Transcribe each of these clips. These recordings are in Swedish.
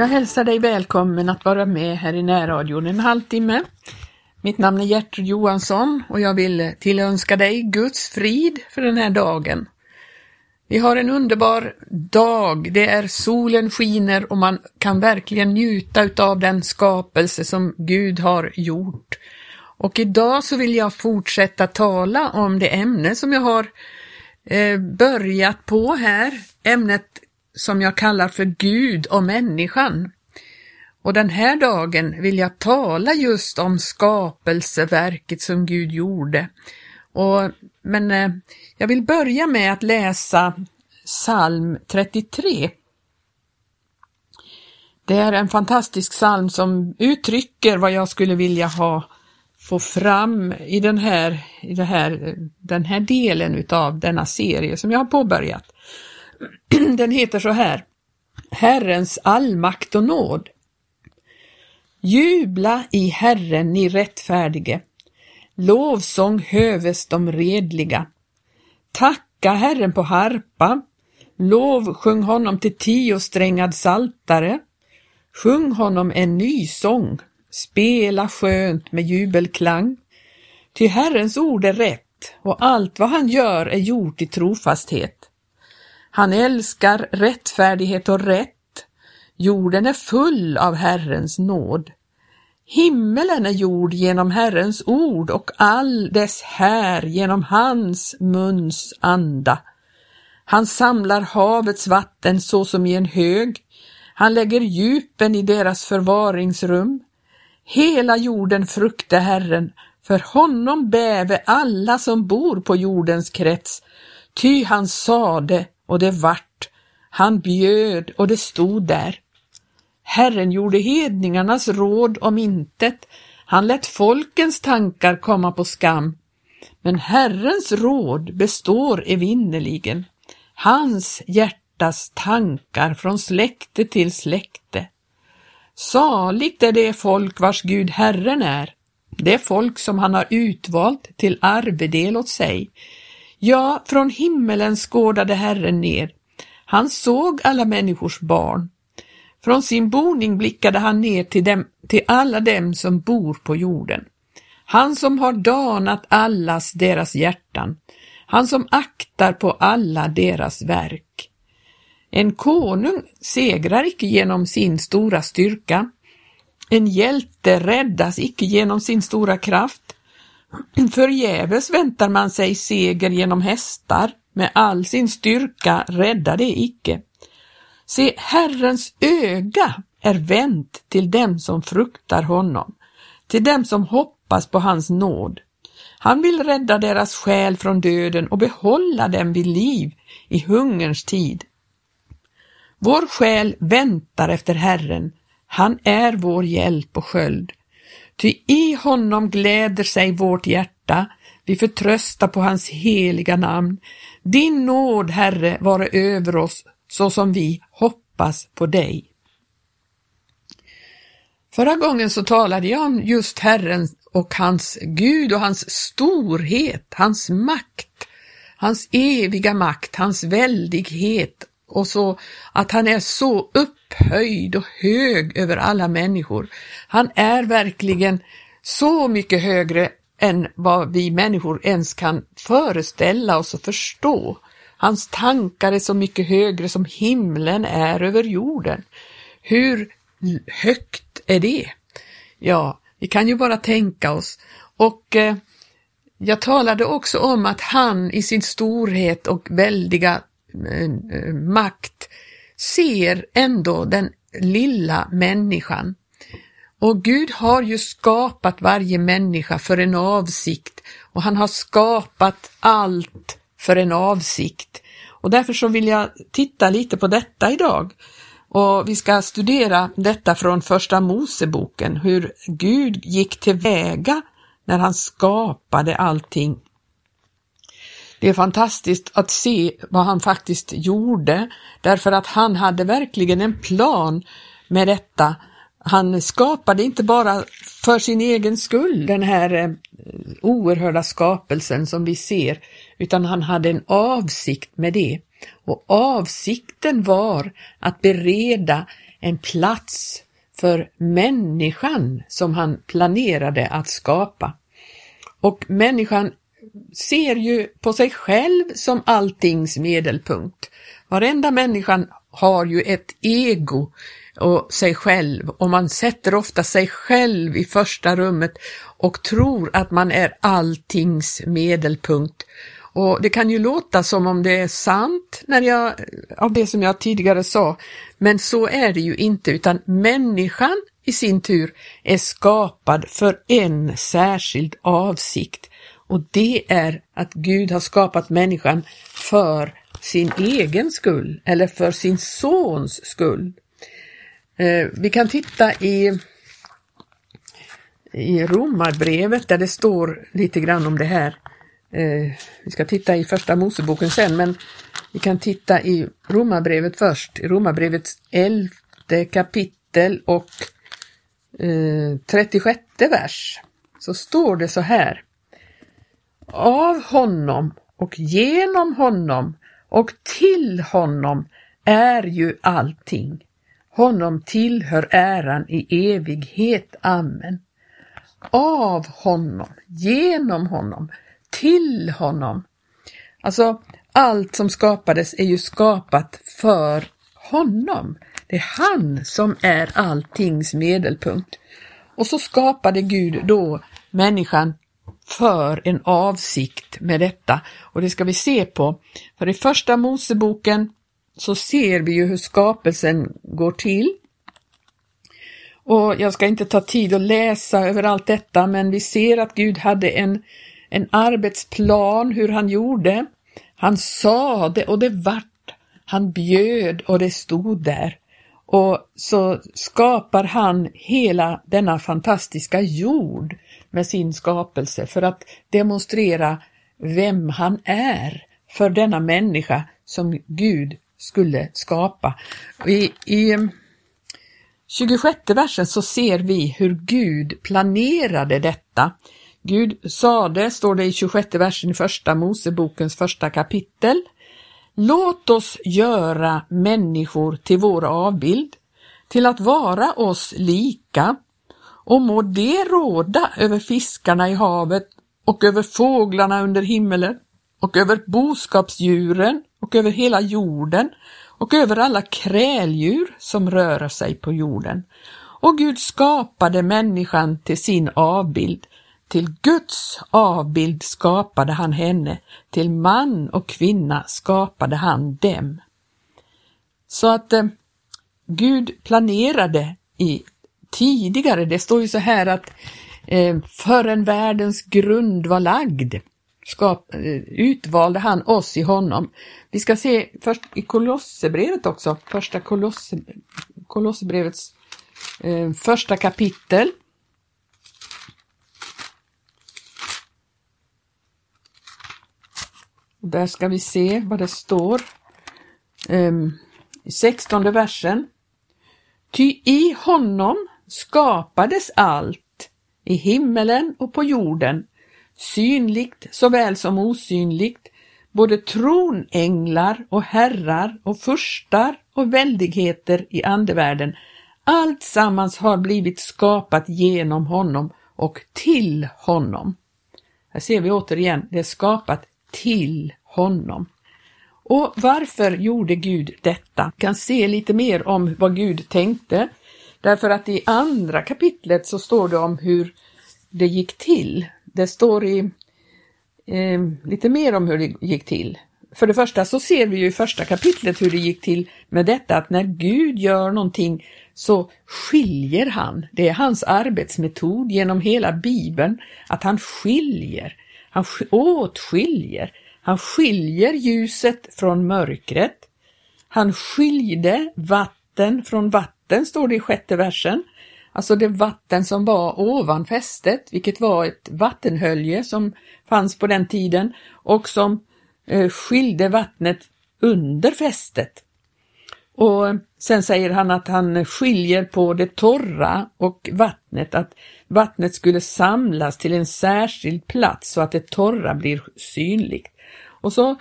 Jag hälsar dig välkommen att vara med här i närradion en halvtimme. Mitt namn är Gertrud Johansson och jag vill tillönska dig Guds frid för den här dagen. Vi har en underbar dag, det är solen skiner och man kan verkligen njuta utav den skapelse som Gud har gjort. Och idag så vill jag fortsätta tala om det ämne som jag har eh, börjat på här, ämnet som jag kallar för Gud och människan. Och den här dagen vill jag tala just om skapelseverket som Gud gjorde. Och, men eh, jag vill börja med att läsa psalm 33. Det är en fantastisk psalm som uttrycker vad jag skulle vilja ha få fram i den här, i det här, den här delen utav denna serie som jag har påbörjat. Den heter så här Herrens allmakt och nåd. Jubla i Herren, ni rättfärdige. Lovsång höves de redliga. Tacka Herren på harpa. Lov sjung honom till tiosträngad saltare. Sjung honom en ny sång. Spela skönt med jubelklang. Ty Herrens ord är rätt och allt vad han gör är gjort i trofasthet. Han älskar rättfärdighet och rätt. Jorden är full av Herrens nåd. Himmelen är gjord genom Herrens ord och all dess här genom hans muns anda. Han samlar havets vatten såsom i en hög. Han lägger djupen i deras förvaringsrum. Hela jorden frukte Herren, för honom bäve alla som bor på jordens krets, ty han sade och det vart, han bjöd och det stod där. Herren gjorde hedningarnas råd om intet, han lät folkens tankar komma på skam. Men Herrens råd består evinnerligen, hans hjärtas tankar från släkte till släkte. Saligt är det folk vars Gud Herren är, det folk som han har utvalt till arvedel åt sig. Ja, från himmelen skådade Herren ner. Han såg alla människors barn. Från sin boning blickade han ner till, dem, till alla dem som bor på jorden. Han som har danat allas deras hjärtan, han som aktar på alla deras verk. En konung segrar icke genom sin stora styrka. En hjälte räddas icke genom sin stora kraft. Förgäves väntar man sig seger genom hästar, med all sin styrka rädda det icke. Se, Herrens öga är vänt till dem som fruktar honom, till dem som hoppas på hans nåd. Han vill rädda deras själ från döden och behålla dem vid liv i hungerns tid. Vår själ väntar efter Herren, han är vår hjälp och sköld. Ty i honom gläder sig vårt hjärta, vi förtröstar på hans heliga namn. Din nåd, Herre, vare över oss så som vi hoppas på dig. Förra gången så talade jag om just Herren och hans Gud och hans storhet, hans makt, hans eviga makt, hans väldighet och så att han är så upphöjd och hög över alla människor. Han är verkligen så mycket högre än vad vi människor ens kan föreställa oss och förstå. Hans tankar är så mycket högre som himlen är över jorden. Hur högt är det? Ja, vi kan ju bara tänka oss. Och eh, jag talade också om att han i sin storhet och väldiga Eh, eh, makt ser ändå den lilla människan. Och Gud har ju skapat varje människa för en avsikt och han har skapat allt för en avsikt. Och därför så vill jag titta lite på detta idag. Och vi ska studera detta från första Moseboken, hur Gud gick tillväga när han skapade allting. Det är fantastiskt att se vad han faktiskt gjorde, därför att han hade verkligen en plan med detta. Han skapade inte bara för sin egen skull den här eh, oerhörda skapelsen som vi ser, utan han hade en avsikt med det. Och avsikten var att bereda en plats för människan som han planerade att skapa. Och människan ser ju på sig själv som alltings medelpunkt. Varenda människan har ju ett ego och sig själv och man sätter ofta sig själv i första rummet och tror att man är alltings medelpunkt. Och det kan ju låta som om det är sant när jag, av det som jag tidigare sa, men så är det ju inte utan människan i sin tur är skapad för en särskild avsikt och det är att Gud har skapat människan för sin egen skull eller för sin sons skull. Eh, vi kan titta i, i Romarbrevet där det står lite grann om det här. Eh, vi ska titta i första Moseboken sen, men vi kan titta i Romarbrevet först, i Romarbrevets elfte kapitel och eh, 36 vers. Så står det så här. Av honom och genom honom och till honom är ju allting. Honom tillhör äran i evighet. Amen. Av honom, genom honom, till honom. Alltså, allt som skapades är ju skapat för honom. Det är han som är alltings medelpunkt. Och så skapade Gud då människan för en avsikt med detta och det ska vi se på. För i första Moseboken så ser vi ju hur skapelsen går till. Och jag ska inte ta tid att läsa över allt detta men vi ser att Gud hade en, en arbetsplan hur han gjorde. Han sade och det vart. Han bjöd och det stod där. Och så skapar han hela denna fantastiska jord med sin skapelse för att demonstrera vem han är för denna människa som Gud skulle skapa. I, i ehm, 26 versen så ser vi hur Gud planerade detta. Gud sade, står det i 26 versen i första Mosebokens första kapitel, Låt oss göra människor till vår avbild, till att vara oss lika, och må det råda över fiskarna i havet och över fåglarna under himmelen och över boskapsdjuren och över hela jorden och över alla kräldjur som rör sig på jorden. Och Gud skapade människan till sin avbild. Till Guds avbild skapade han henne, till man och kvinna skapade han dem. Så att eh, Gud planerade i tidigare, det står ju så här att eh, förrän världens grund var lagd skap, eh, utvalde han oss i honom. Vi ska se först i Kolosserbrevet också, första Kolosse, Kolosserbrevets eh, första kapitel. Där ska vi se vad det står. Ehm, um, 16 versen. Ty i honom skapades allt, i himmelen och på jorden, synligt såväl som osynligt, både tronänglar och herrar och furstar och väldigheter i andevärlden. Allt sammans har blivit skapat genom honom och till honom. Här ser vi återigen, det är skapat till honom. Och varför gjorde Gud detta? Vi kan se lite mer om vad Gud tänkte. Därför att i andra kapitlet så står det om hur det gick till. Det står i eh, lite mer om hur det gick till. För det första så ser vi ju i första kapitlet hur det gick till med detta att när Gud gör någonting så skiljer han. Det är hans arbetsmetod genom hela Bibeln, att han skiljer, han åtskiljer, han skiljer ljuset från mörkret. Han skilde vatten från vatten, står det i sjätte versen. Alltså det vatten som var ovan fästet, vilket var ett vattenhölje som fanns på den tiden och som eh, skilde vattnet under fästet. Och sen säger han att han skiljer på det torra och vattnet, att vattnet skulle samlas till en särskild plats så att det torra blir synligt. Och så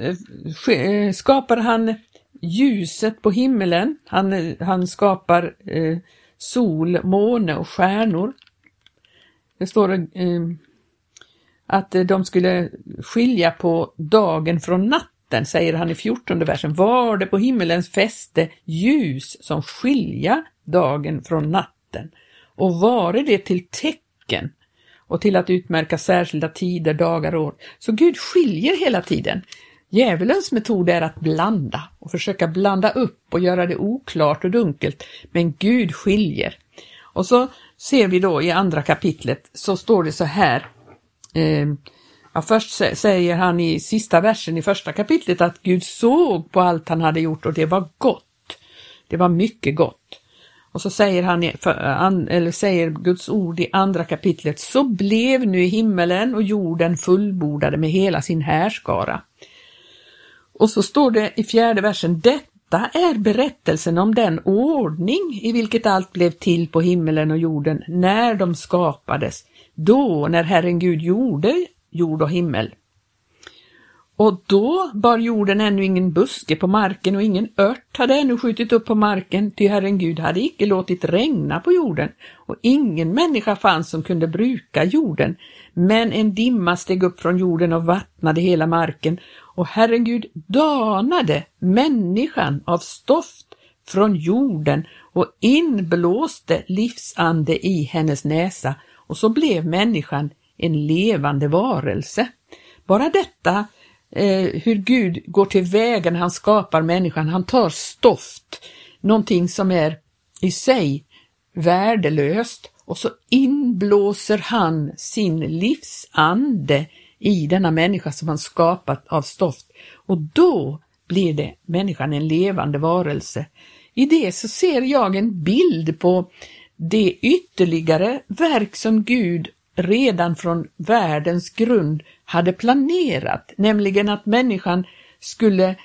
eh, eh, skapar han ljuset på himmelen. Han, han skapar eh, sol, måne och stjärnor. Det står eh, att de skulle skilja på dagen från natten, säger han i fjortonde versen. Var det på himmelens fäste ljus som skilja dagen från natten och vare det till tecken och till att utmärka särskilda tider, dagar och år. Så Gud skiljer hela tiden. Djävulens metod är att blanda och försöka blanda upp och göra det oklart och dunkelt, men Gud skiljer. Och så ser vi då i andra kapitlet så står det så här. Eh, ja, först säger han i sista versen i första kapitlet att Gud såg på allt han hade gjort och det var gott. Det var mycket gott. Och så säger han, eh, eller säger Guds ord i andra kapitlet, så blev nu himmelen och jorden fullbordade med hela sin härskara. Och så står det i fjärde versen, detta är berättelsen om den ordning i vilket allt blev till på himmelen och jorden när de skapades, då när Herren Gud gjorde jord och himmel. Och då bar jorden ännu ingen buske på marken och ingen ört hade ännu skjutit upp på marken, ty Herren Gud hade icke låtit regna på jorden och ingen människa fanns som kunde bruka jorden. Men en dimma steg upp från jorden och vattnade hela marken och Herren Gud danade människan av stoft från jorden och inblåste livsande i hennes näsa och så blev människan en levande varelse. Bara detta eh, hur Gud går till vägen när han skapar människan. Han tar stoft, någonting som är i sig värdelöst och så inblåser han sin livsande i denna människa som han skapat av stoft. Och då blir det människan en levande varelse. I det så ser jag en bild på det ytterligare verk som Gud redan från världens grund hade planerat, nämligen att människan skulle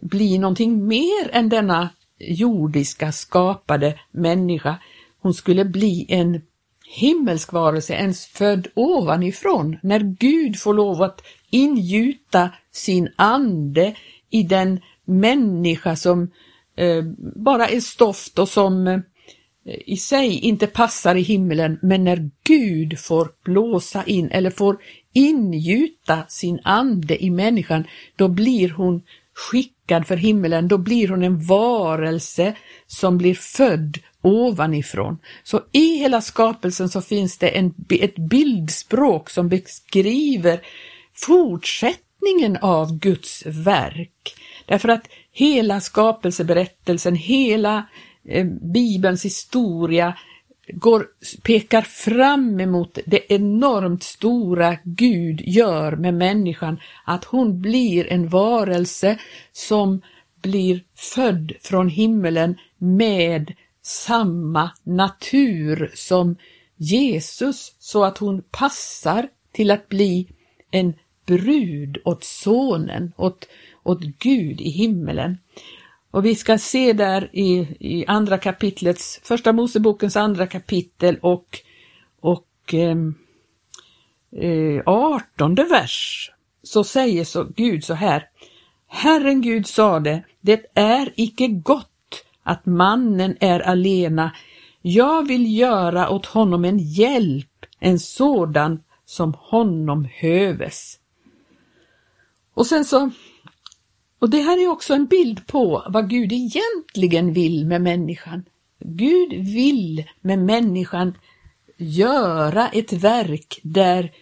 bli någonting mer än denna jordiska skapade människa. Hon skulle bli en himmelsk varelse, ens född ovanifrån, när Gud får lov att ingjuta sin ande i den människa som eh, bara är stoft och som eh, i sig inte passar i himlen, men när Gud får blåsa in eller får ingjuta sin ande i människan, då blir hon skickad för himlen, då blir hon en varelse som blir född ovanifrån. Så i hela skapelsen så finns det en, ett bildspråk som beskriver fortsättningen av Guds verk. Därför att hela skapelseberättelsen, hela eh, Bibelns historia går, pekar fram emot det enormt stora Gud gör med människan, att hon blir en varelse som blir född från himmelen med samma natur som Jesus så att hon passar till att bli en brud åt sonen, åt, åt Gud i himmelen. Och vi ska se där i, i andra kapitlets, första Mosebokens andra kapitel och, och ehm, eh, artonde vers, så säger så Gud så här, Herren Gud sade, det är icke gott att mannen är alena. Jag vill göra åt honom en hjälp, en sådan som honom höves. Och sen så, och det här är också en bild på vad Gud egentligen vill med människan. Gud vill med människan göra ett verk där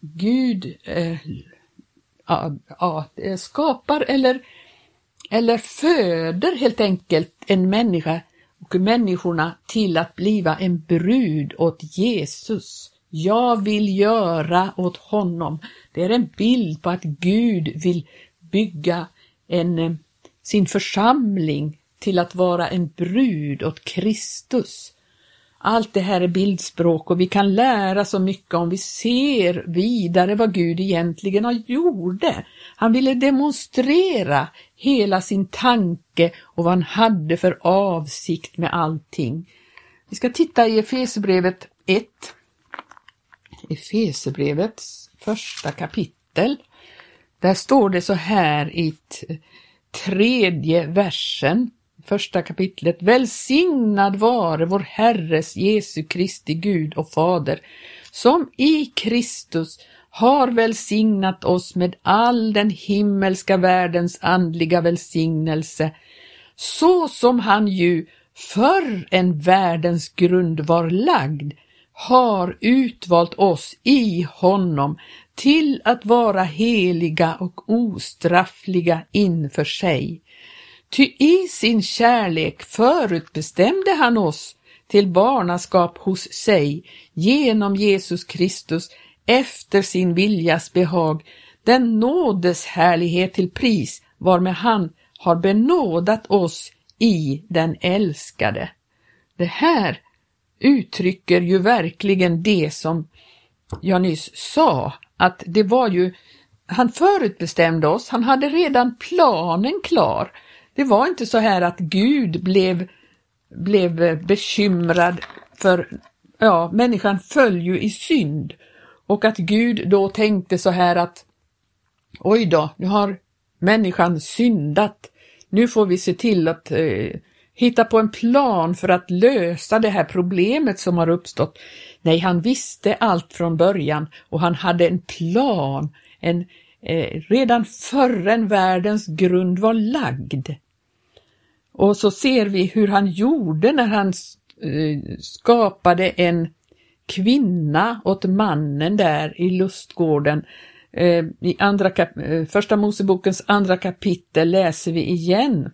Gud eh, ja, ja, eh, skapar eller eller föder helt enkelt en människa och människorna till att bliva en brud åt Jesus. Jag vill göra åt honom. Det är en bild på att Gud vill bygga en, eh, sin församling till att vara en brud åt Kristus. Allt det här är bildspråk och vi kan lära så mycket om vi ser vidare vad Gud egentligen har gjorde. Han ville demonstrera hela sin tanke och vad han hade för avsikt med allting. Vi ska titta i Efesebrevet 1. Efesebrevets första kapitel. Där står det så här i tredje versen, första kapitlet. Välsignad vare vår Herres Jesu Kristi Gud och Fader, som i Kristus har välsignat oss med all den himmelska världens andliga välsignelse, så som han ju förr än världens grund var lagd har utvalt oss i honom till att vara heliga och ostraffliga inför sig. Ty i sin kärlek förutbestämde han oss till barnaskap hos sig genom Jesus Kristus efter sin viljas behag, den nådes härlighet till pris varmed han har benådat oss i den älskade. Det här uttrycker ju verkligen det som jag nyss sa, att det var ju, han förutbestämde oss, han hade redan planen klar. Det var inte så här att Gud blev, blev bekymrad för, ja, människan föll ju i synd och att Gud då tänkte så här att oj då, nu har människan syndat, nu får vi se till att eh, hitta på en plan för att lösa det här problemet som har uppstått. Nej, han visste allt från början och han hade en plan, en, eh, redan förrän världens grund var lagd. Och så ser vi hur han gjorde när han eh, skapade en kvinna åt mannen där i lustgården. Eh, I andra kap eh, första Mosebokens andra kapitel läser vi igen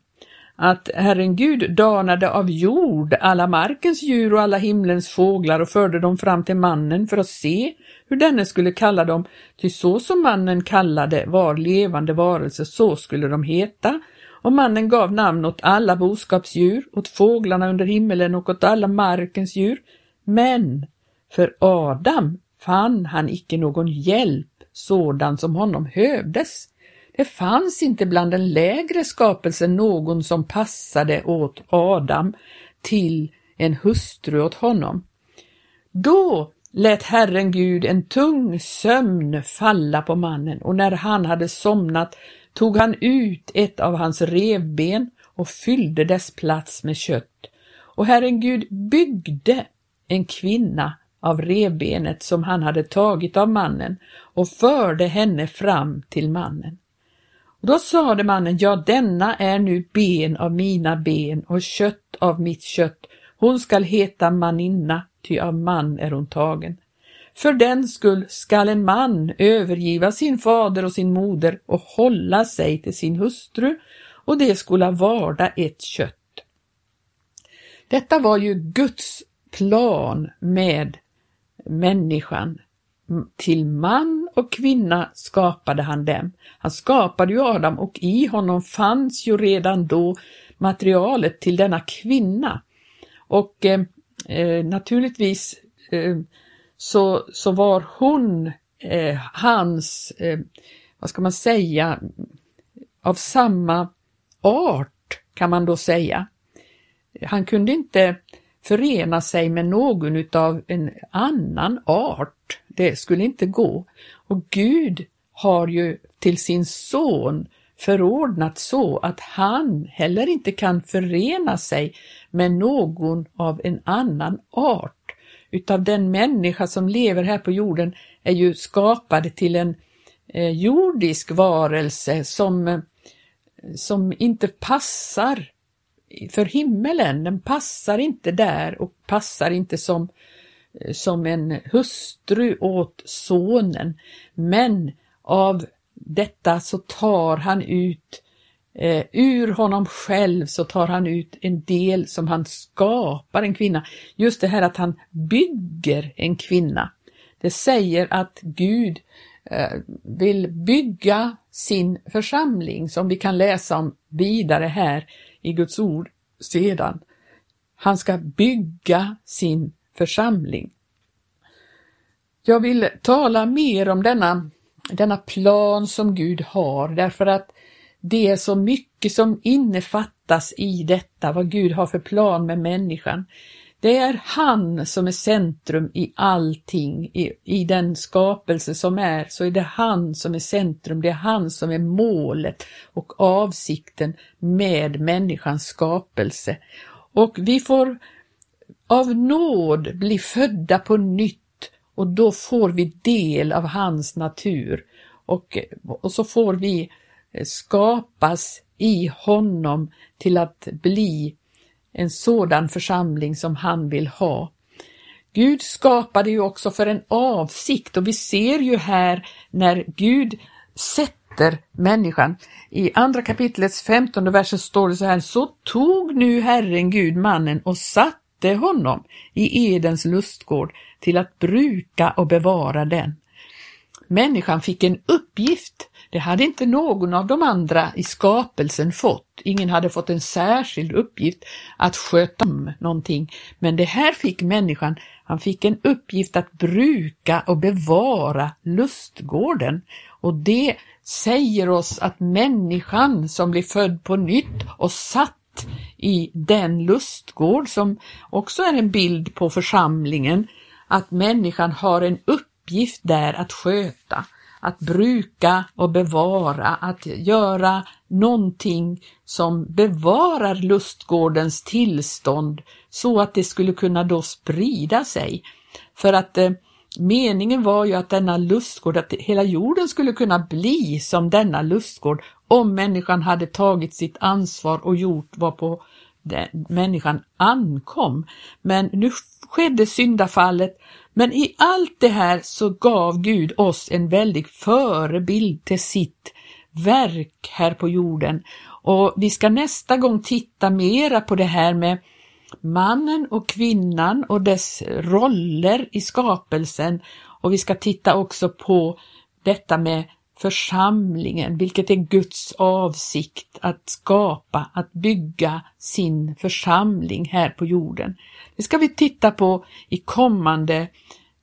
att Herren Gud danade av jord alla markens djur och alla himlens fåglar och förde dem fram till mannen för att se hur denne skulle kalla dem, ty så som mannen kallade var levande varelse, så skulle de heta. Och mannen gav namn åt alla boskapsdjur, åt fåglarna under himmelen och åt alla markens djur. Men för Adam fann han icke någon hjälp sådan som honom hövdes. Det fanns inte bland den lägre skapelsen någon som passade åt Adam till en hustru åt honom. Då lät Herren Gud en tung sömn falla på mannen och när han hade somnat tog han ut ett av hans revben och fyllde dess plats med kött. Och Herren Gud byggde en kvinna av revbenet som han hade tagit av mannen och förde henne fram till mannen. Och då sade mannen, ja denna är nu ben av mina ben och kött av mitt kött. Hon skall heta maninna, ty av man är hon tagen. För den skull skall en man övergiva sin fader och sin moder och hålla sig till sin hustru och det skola varda ett kött. Detta var ju Guds plan med människan. Till man och kvinna skapade han dem. Han skapade ju Adam och i honom fanns ju redan då materialet till denna kvinna. Och eh, eh naturligtvis eh, så, så var hon eh, hans, eh, vad ska man säga, av samma art kan man då säga. Han kunde inte förena sig med någon utav en annan art. Det skulle inte gå. Och Gud har ju till sin son förordnat så att han heller inte kan förena sig med någon av en annan art. Utav den människa som lever här på jorden är ju skapad till en eh, jordisk varelse som, eh, som inte passar för himmelen, den passar inte där och passar inte som, eh, som en hustru åt sonen. Men av detta så tar han ut, eh, ur honom själv så tar han ut en del som han skapar en kvinna. Just det här att han bygger en kvinna. Det säger att Gud eh, vill bygga sin församling som vi kan läsa om vidare här i Guds ord sedan. Han ska bygga sin församling. Jag vill tala mer om denna, denna plan som Gud har därför att det är så mycket som innefattas i detta, vad Gud har för plan med människan. Det är han som är centrum i allting, i, i den skapelse som är, så är det han som är centrum, det är han som är målet och avsikten med människans skapelse. Och vi får av nåd bli födda på nytt och då får vi del av hans natur och, och så får vi Eh, skapas i honom till att bli en sådan församling som han vill ha. Gud skapade ju också för en avsikt och vi ser ju här när Gud sätter människan. I andra kapitlets femtonde versen står det så här, så tog nu Herren Gud mannen och satte honom i Edens lustgård till att bruka och bevara den. Människan fick en uppgift det hade inte någon av de andra i skapelsen fått. Ingen hade fått en särskild uppgift att sköta om någonting. Men det här fick människan. Han fick en uppgift att bruka och bevara lustgården. Och det säger oss att människan som blir född på nytt och satt i den lustgård som också är en bild på församlingen, att människan har en uppgift uppgift där att sköta att bruka och bevara, att göra någonting som bevarar lustgårdens tillstånd så att det skulle kunna då sprida sig. För att eh, meningen var ju att denna lustgård, att hela jorden skulle kunna bli som denna lustgård om människan hade tagit sitt ansvar och gjort vad på den, människan ankom. Men nu skedde syndafallet men i allt det här så gav Gud oss en väldig förebild till sitt verk här på jorden. Och vi ska nästa gång titta mera på det här med mannen och kvinnan och dess roller i skapelsen. Och vi ska titta också på detta med församlingen, vilket är Guds avsikt att skapa, att bygga sin församling här på jorden. Det ska vi titta på i kommande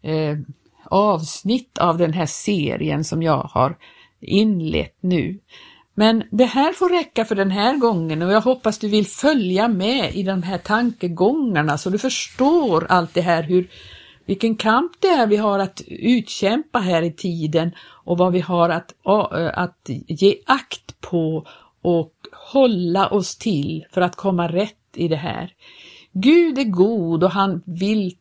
eh, avsnitt av den här serien som jag har inlett nu. Men det här får räcka för den här gången och jag hoppas du vill följa med i de här tankegångarna så du förstår allt det här, hur, vilken kamp det är vi har att utkämpa här i tiden och vad vi har att, att ge akt på och hålla oss till för att komma rätt i det här. Gud är god och han vill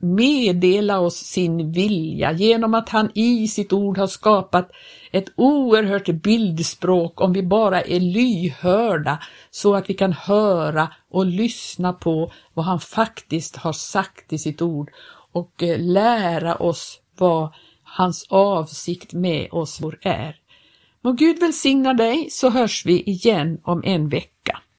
meddela oss sin vilja genom att han i sitt ord har skapat ett oerhört bildspråk om vi bara är lyhörda så att vi kan höra och lyssna på vad han faktiskt har sagt i sitt ord och eh, lära oss vad hans avsikt med oss är. Må Gud välsigna dig så hörs vi igen om en vecka.